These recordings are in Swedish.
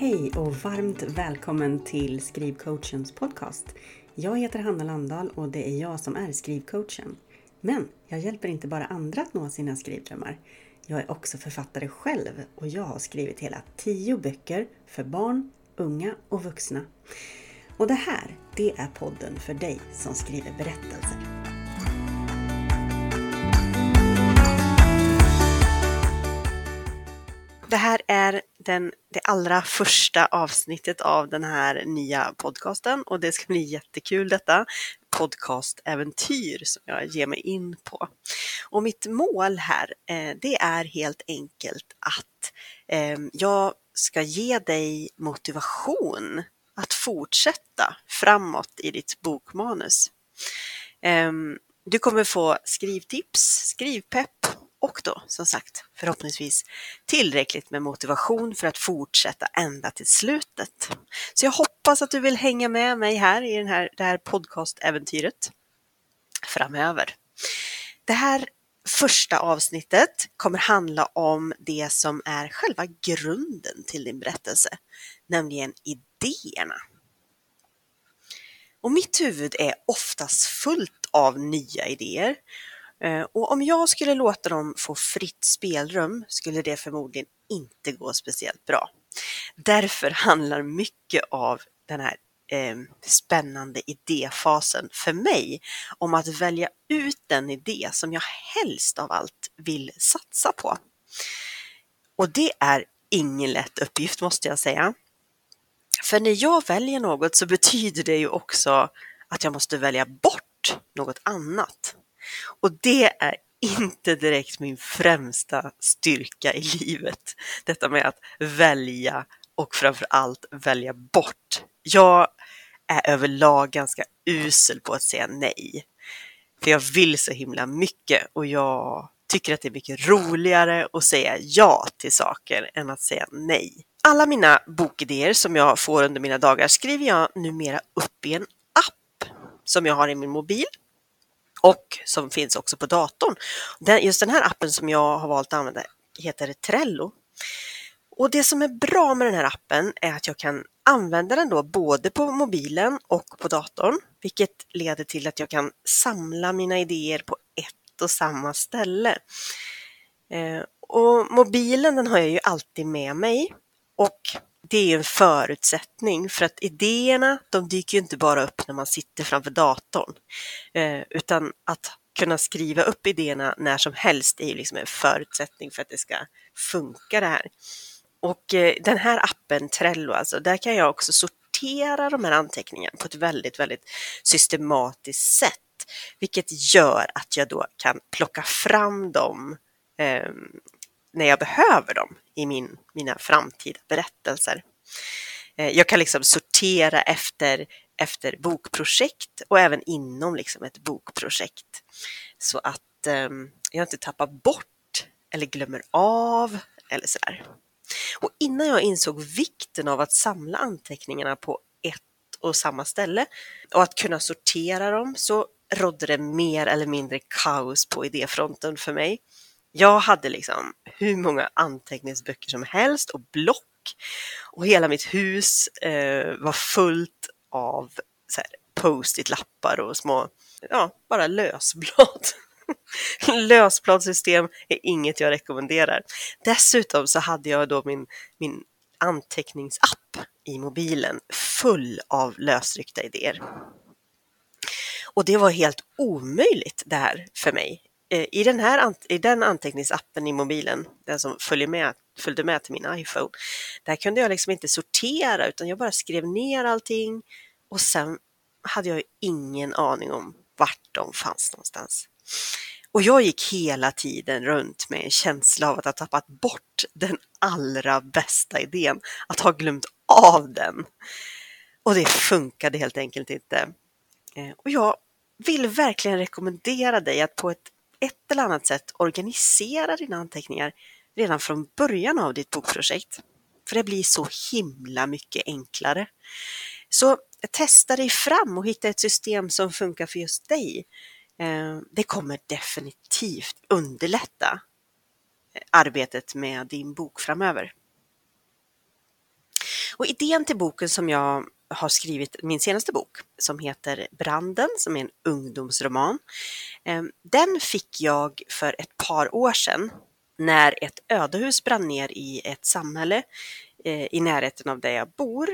Hej och varmt välkommen till Skrivcoachens podcast. Jag heter Hanna Landahl och det är jag som är skrivcoachen. Men jag hjälper inte bara andra att nå sina skrivdrömmar. Jag är också författare själv och jag har skrivit hela tio böcker för barn, unga och vuxna. Och det här, det är podden för dig som skriver berättelser. Det här är den, det allra första avsnittet av den här nya podcasten och det ska bli jättekul detta podcastäventyr som jag ger mig in på. Och mitt mål här, eh, det är helt enkelt att ehm, jag ska ge dig motivation att fortsätta framåt i ditt bokmanus. Ehm, du kommer få skrivtips, skrivpepp och då som sagt förhoppningsvis tillräckligt med motivation för att fortsätta ända till slutet. Så jag hoppas att du vill hänga med mig här i den här, det här podcastäventyret framöver. Det här första avsnittet kommer handla om det som är själva grunden till din berättelse, nämligen idéerna. Och mitt huvud är oftast fullt av nya idéer Eh, och om jag skulle låta dem få fritt spelrum skulle det förmodligen inte gå speciellt bra. Därför handlar mycket av den här eh, spännande idéfasen för mig om att välja ut den idé som jag helst av allt vill satsa på. Och det är ingen lätt uppgift måste jag säga. För när jag väljer något så betyder det ju också att jag måste välja bort något annat. Och det är inte direkt min främsta styrka i livet. Detta med att välja och framför allt välja bort. Jag är överlag ganska usel på att säga nej. För jag vill så himla mycket och jag tycker att det är mycket roligare att säga ja till saker än att säga nej. Alla mina bokidéer som jag får under mina dagar skriver jag numera upp i en app som jag har i min mobil och som finns också på datorn. just den här appen som jag har valt att använda heter Trello. Och det som är bra med den här appen är att jag kan använda den då både på mobilen och på datorn, vilket leder till att jag kan samla mina idéer på ett och samma ställe. Eh, och mobilen den har jag ju alltid med mig och det är en förutsättning för att idéerna, de dyker ju inte bara upp när man sitter framför datorn, eh, utan att kunna skriva upp idéerna när som helst är ju liksom en förutsättning för att det ska funka det här. Och eh, den här appen Trello, alltså, där kan jag också sortera de här anteckningarna på ett väldigt, väldigt systematiskt sätt, vilket gör att jag då kan plocka fram dem eh, när jag behöver dem i min, mina framtida berättelser. Eh, jag kan liksom sortera efter, efter bokprojekt och även inom liksom ett bokprojekt så att eh, jag inte tappar bort eller glömmer av eller sådär. Och innan jag insåg vikten av att samla anteckningarna på ett och samma ställe och att kunna sortera dem så rådde det mer eller mindre kaos på idéfronten för mig. Jag hade liksom hur många anteckningsböcker som helst och block och hela mitt hus eh, var fullt av post-it-lappar och små, ja, bara lösblad. Lösbladssystem är inget jag rekommenderar. Dessutom så hade jag då min, min anteckningsapp i mobilen full av lösryckta idéer. Och det var helt omöjligt det här för mig Eh, i den här i den anteckningsappen i mobilen, den som följer med, följde med till min iPhone, där kunde jag liksom inte sortera utan jag bara skrev ner allting och sen hade jag ingen aning om vart de fanns någonstans. Och jag gick hela tiden runt med en känsla av att ha tappat bort den allra bästa idén, att ha glömt av den. Och det funkade helt enkelt inte. Eh, och jag vill verkligen rekommendera dig att på ett ett eller annat sätt organisera dina anteckningar redan från början av ditt bokprojekt. För det blir så himla mycket enklare. Så testa dig fram och hitta ett system som funkar för just dig. Eh, det kommer definitivt underlätta eh, arbetet med din bok framöver. Och idén till boken som jag har skrivit, min senaste bok, som heter Branden, som är en ungdomsroman, ehm, den fick jag för ett par år sedan när ett ödehus brann ner i ett samhälle eh, i närheten av där jag bor.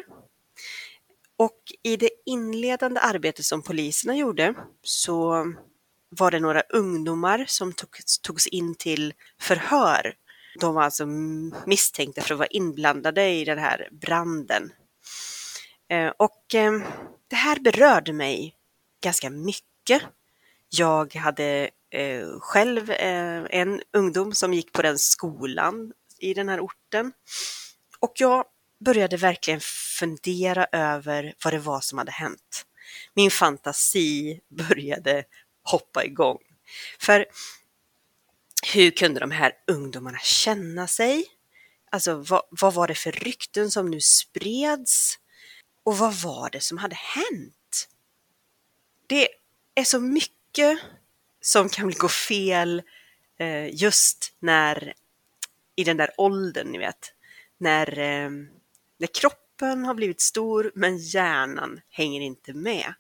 Och i det inledande arbetet som poliserna gjorde så var det några ungdomar som togs, togs in till förhör. De var alltså misstänkta för att vara inblandade i den här branden. Eh, och eh, det här berörde mig ganska mycket. Jag hade eh, själv en ungdom som gick på den skolan i den här orten. Och jag började verkligen fundera över vad det var som hade hänt. Min fantasi började hoppa igång. För hur kunde de här ungdomarna känna sig? Alltså vad, vad var det för rykten som nu spreds? Och vad var det som hade hänt? Det är så mycket som kan gå fel eh, just när i den där åldern, ni vet, när, eh, när kroppen har blivit stor men hjärnan hänger inte med.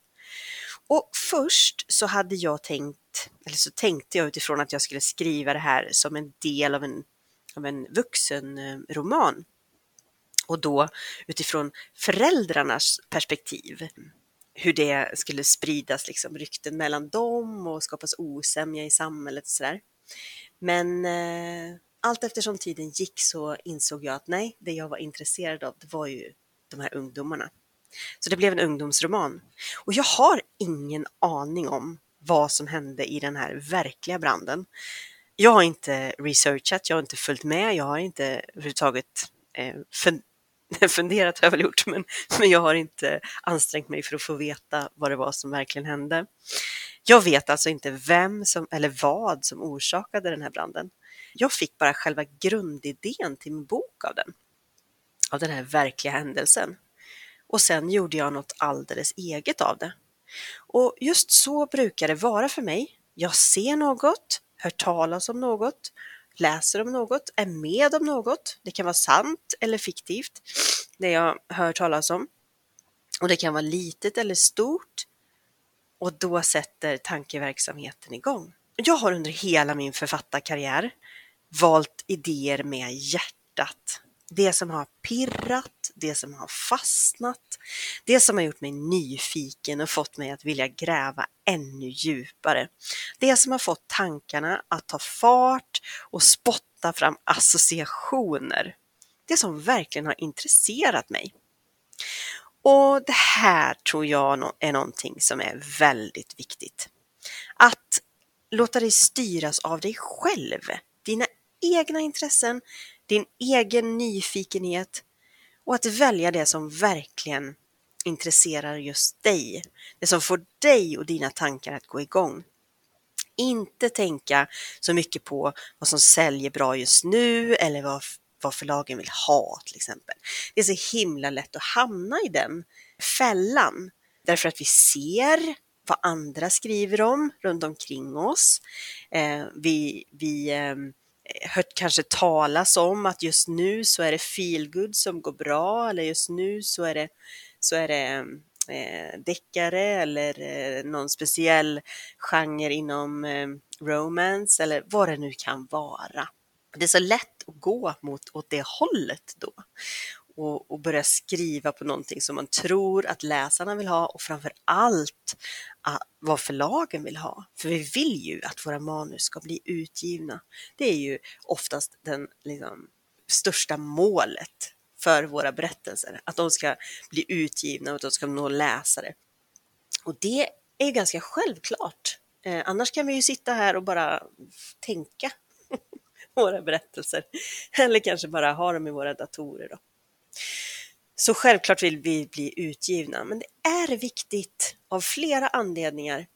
Och först så hade jag tänkt, eller så tänkte jag utifrån att jag skulle skriva det här som en del av en, av en vuxenroman. Och då utifrån föräldrarnas perspektiv. Hur det skulle spridas liksom, rykten mellan dem och skapas osämja i samhället och sådär. Men eh, allt eftersom tiden gick så insåg jag att nej, det jag var intresserad av det var ju de här ungdomarna. Så det blev en ungdomsroman. Och jag har ingen aning om vad som hände i den här verkliga branden. Jag har inte researchat, jag har inte följt med, jag har inte överhuvudtaget eh, funderat har jag väl gjort, men, men jag har inte ansträngt mig för att få veta vad det var som verkligen hände. Jag vet alltså inte vem som, eller vad som orsakade den här branden. Jag fick bara själva grundidén till min bok av den, av den här verkliga händelsen. Och sen gjorde jag något alldeles eget av det. Och just så brukar det vara för mig. Jag ser något, hör talas om något, läser om något, är med om något. Det kan vara sant eller fiktivt, det jag hör talas om. Och det kan vara litet eller stort. Och då sätter tankeverksamheten igång. Jag har under hela min författarkarriär valt idéer med hjärtat. Det som har pirrat, det som har fastnat, det som har gjort mig nyfiken och fått mig att vilja gräva ännu djupare. Det som har fått tankarna att ta fart och spotta fram associationer. Det som verkligen har intresserat mig. Och det här tror jag är någonting som är väldigt viktigt. Att låta dig styras av dig själv, dina egna intressen, din egen nyfikenhet och att välja det som verkligen intresserar just dig. Det som får dig och dina tankar att gå igång. Inte tänka så mycket på vad som säljer bra just nu eller vad, vad förlagen vill ha till exempel. Det är så himla lätt att hamna i den fällan därför att vi ser vad andra skriver om runt omkring oss. Eh, vi vi eh, hört kanske talas om att just nu så är det feelgood som går bra eller just nu så är det, så är det eh, deckare eller eh, någon speciell genre inom eh, romance eller vad det nu kan vara. Det är så lätt att gå mot åt det hållet då och, och börja skriva på någonting som man tror att läsarna vill ha och framför allt vad förlagen vill ha. För vi vill ju att våra manus ska bli utgivna. Det är ju oftast den liksom, största målet för våra berättelser, att de ska bli utgivna och att de ska nå läsare. Och det är ganska självklart. Eh, annars kan vi ju sitta här och bara tänka våra berättelser. Eller kanske bara ha dem i våra datorer. Då. Så självklart vill vi bli utgivna, men det är viktigt av flera anledningar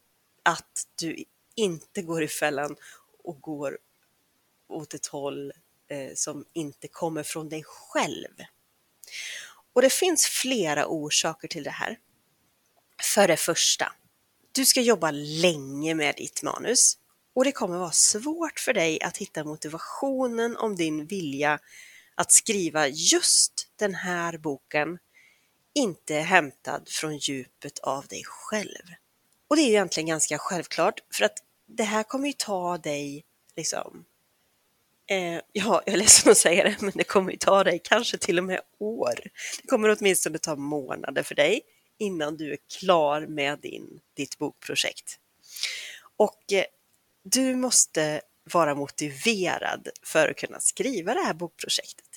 att du inte går i fällan och går åt ett håll eh, som inte kommer från dig själv. Och det finns flera orsaker till det här. För det första, du ska jobba länge med ditt manus och det kommer vara svårt för dig att hitta motivationen om din vilja att skriva just den här boken inte är hämtad från djupet av dig själv. Och det är ju egentligen ganska självklart för att det här kommer ju ta dig liksom Eh, ja, jag är ledsen att säga det, men det kommer ju ta dig kanske till och med år. Det kommer åtminstone ta månader för dig innan du är klar med din, ditt bokprojekt. Och eh, du måste vara motiverad för att kunna skriva det här bokprojektet.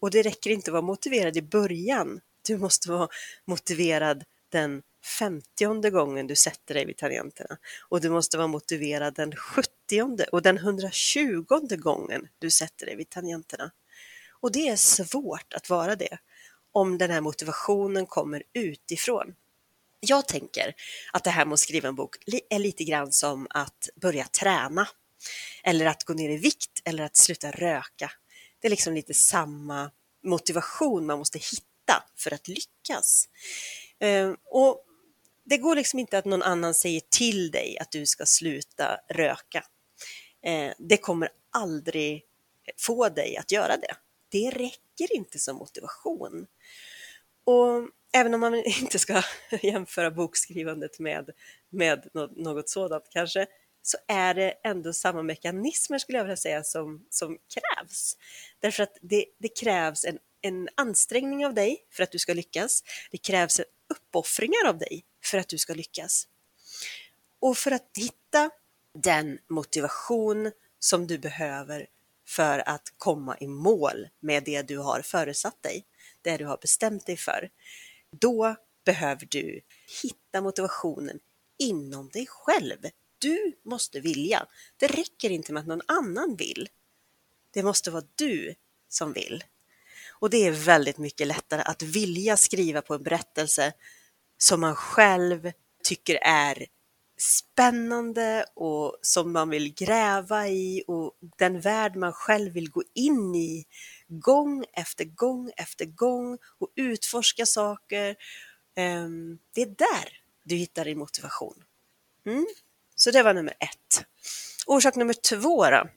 Och det räcker inte att vara motiverad i början. Du måste vara motiverad den femtionde gången du sätter dig vid tangenterna och du måste vara motiverad den sjuttionde och den hundratjugonde gången du sätter dig vid tangenterna. Och det är svårt att vara det om den här motivationen kommer utifrån. Jag tänker att det här med att skriva en bok är lite grann som att börja träna eller att gå ner i vikt eller att sluta röka. Det är liksom lite samma motivation man måste hitta för att lyckas. Ehm, och det går liksom inte att någon annan säger till dig att du ska sluta röka. Ehm, det kommer aldrig få dig att göra det. Det räcker inte som motivation. Och även om man inte ska jämföra bokskrivandet med, med något sådant kanske, så är det ändå samma mekanismer skulle jag vilja säga som, som krävs. Därför att det, det krävs en, en ansträngning av dig för att du ska lyckas. Det krävs uppoffringar av dig för att du ska lyckas. Och för att hitta den motivation som du behöver för att komma i mål med det du har föresatt dig, det du har bestämt dig för, då behöver du hitta motivationen inom dig själv. Du måste vilja. Det räcker inte med att någon annan vill. Det måste vara du som vill. Och det är väldigt mycket lättare att vilja skriva på en berättelse som man själv tycker är spännande och som man vill gräva i och den värld man själv vill gå in i gång efter gång efter gång och utforska saker. Ehm, det är där du hittar din motivation. Mm. Så det var nummer ett. Orsak nummer två då.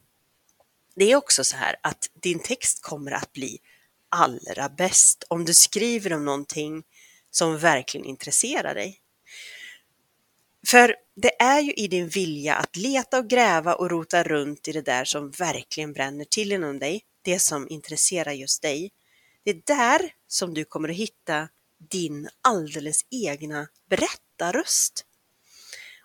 Det är också så här att din text kommer att bli allra bäst om du skriver om någonting som verkligen intresserar dig. För det är ju i din vilja att leta och gräva och rota runt i det där som verkligen bränner till inom dig, det som intresserar just dig. Det är där som du kommer att hitta din alldeles egna berättarröst.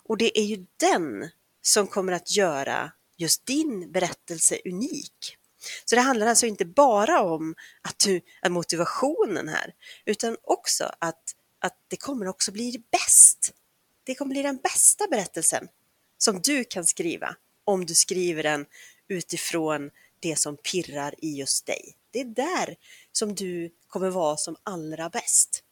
Och det är ju den som kommer att göra just din berättelse unik. Så det handlar alltså inte bara om att du är motivationen här, utan också att, att det kommer också bli bäst. Det kommer bli den bästa berättelsen som du kan skriva om du skriver den utifrån det som pirrar i just dig. Det är där som du kommer vara som allra bäst.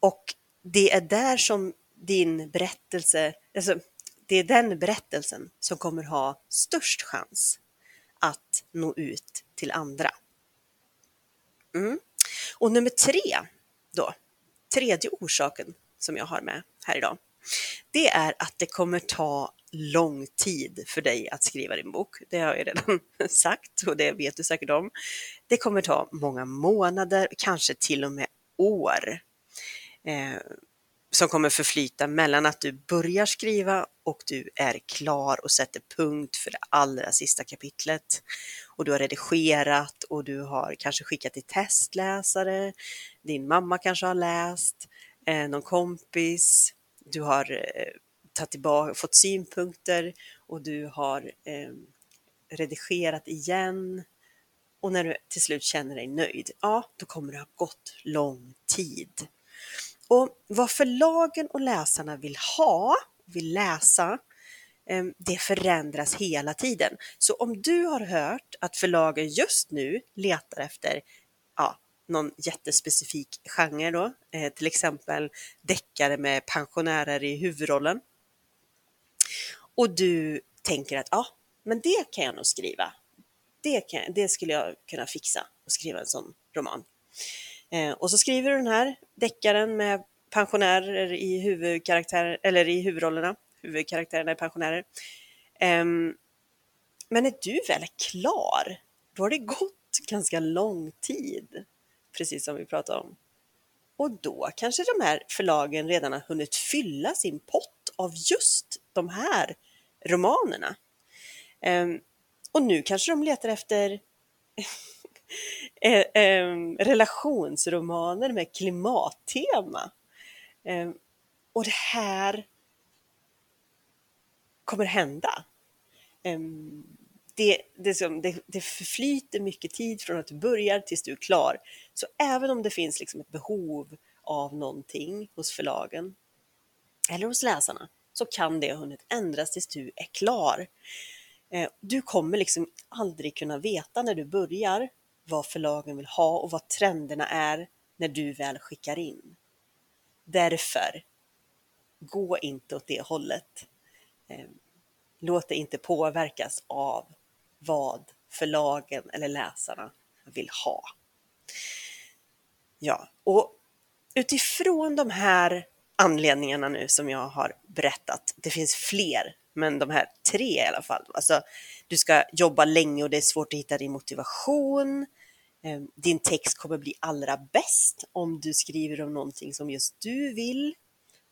Och det är där som din berättelse, alltså det är den berättelsen som kommer ha störst chans att nå ut till andra. Mm. Och nummer tre då, tredje orsaken som jag har med här idag, det är att det kommer ta lång tid för dig att skriva din bok. Det har jag redan sagt och det vet du säkert om. Det kommer ta många månader, kanske till och med år. Eh, som kommer förflyta mellan att du börjar skriva och du är klar och sätter punkt för det allra sista kapitlet. Och du har redigerat och du har kanske skickat till testläsare, din mamma kanske har läst, eh, någon kompis, du har eh, tagit tillbaka, fått synpunkter och du har eh, redigerat igen. Och när du till slut känner dig nöjd, ja, då kommer det ha gått lång tid. Och vad förlagen och läsarna vill ha, vill läsa, ehm, det förändras hela tiden. Så om du har hört att förlagen just nu letar efter ja, någon jättespecifik genre då, eh, till exempel deckare med pensionärer i huvudrollen. Och du tänker att ja, men det kan jag nog skriva. Det, kan, det skulle jag kunna fixa och skriva en sån roman. Eh, och så skriver du den här deckaren med pensionärer i huvudkaraktär, eller i huvudrollerna. Huvudkaraktärerna är pensionärer. Eh, men när du väl är klar, då har det gått ganska lång tid, precis som vi pratade om. Och då kanske de här förlagen redan har hunnit fylla sin pott av just de här romanerna. Ehm, och nu kanske de letar efter um, relationsromaner med klimattema. Eh, och det här kommer hända. Ehm, det, det, som, det, det förflyter mycket tid från att du börjar tills du är klar. Så även om det finns liksom ett behov av någonting hos förlagen eller hos läsarna så kan det ha hunnit ändras tills du är klar. Ehm, du kommer liksom aldrig kunna veta när du börjar vad förlagen vill ha och vad trenderna är när du väl skickar in. Därför, gå inte åt det hållet. Ehm, låt dig inte påverkas av vad förlagen eller läsarna vill ha. Ja, och utifrån de här anledningarna nu som jag har berättat, det finns fler, men de här tre i alla fall. Alltså, du ska jobba länge och det är svårt att hitta din motivation. Ehm, din text kommer bli allra bäst om du skriver om någonting som just du vill.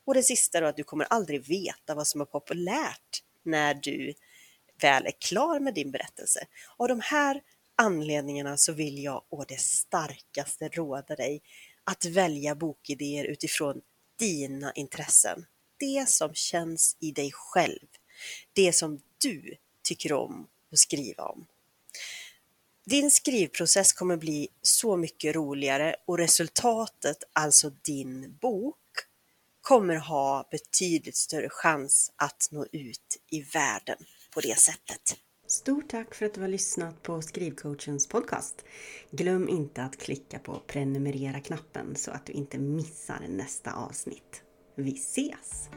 Och det sista då att du kommer aldrig veta vad som är populärt när du väl är klar med din berättelse. Av de här anledningarna så vill jag å det starkaste råda dig att välja bokidéer utifrån dina intressen. Det som känns i dig själv. Det som du tycker om att skriva om. Din skrivprocess kommer bli så mycket roligare och resultatet, alltså din bok, kommer ha betydligt större chans att nå ut i världen på det sättet. Stort tack för att du har lyssnat på Skrivcoachens podcast. Glöm inte att klicka på prenumerera-knappen så att du inte missar nästa avsnitt. Vi ses!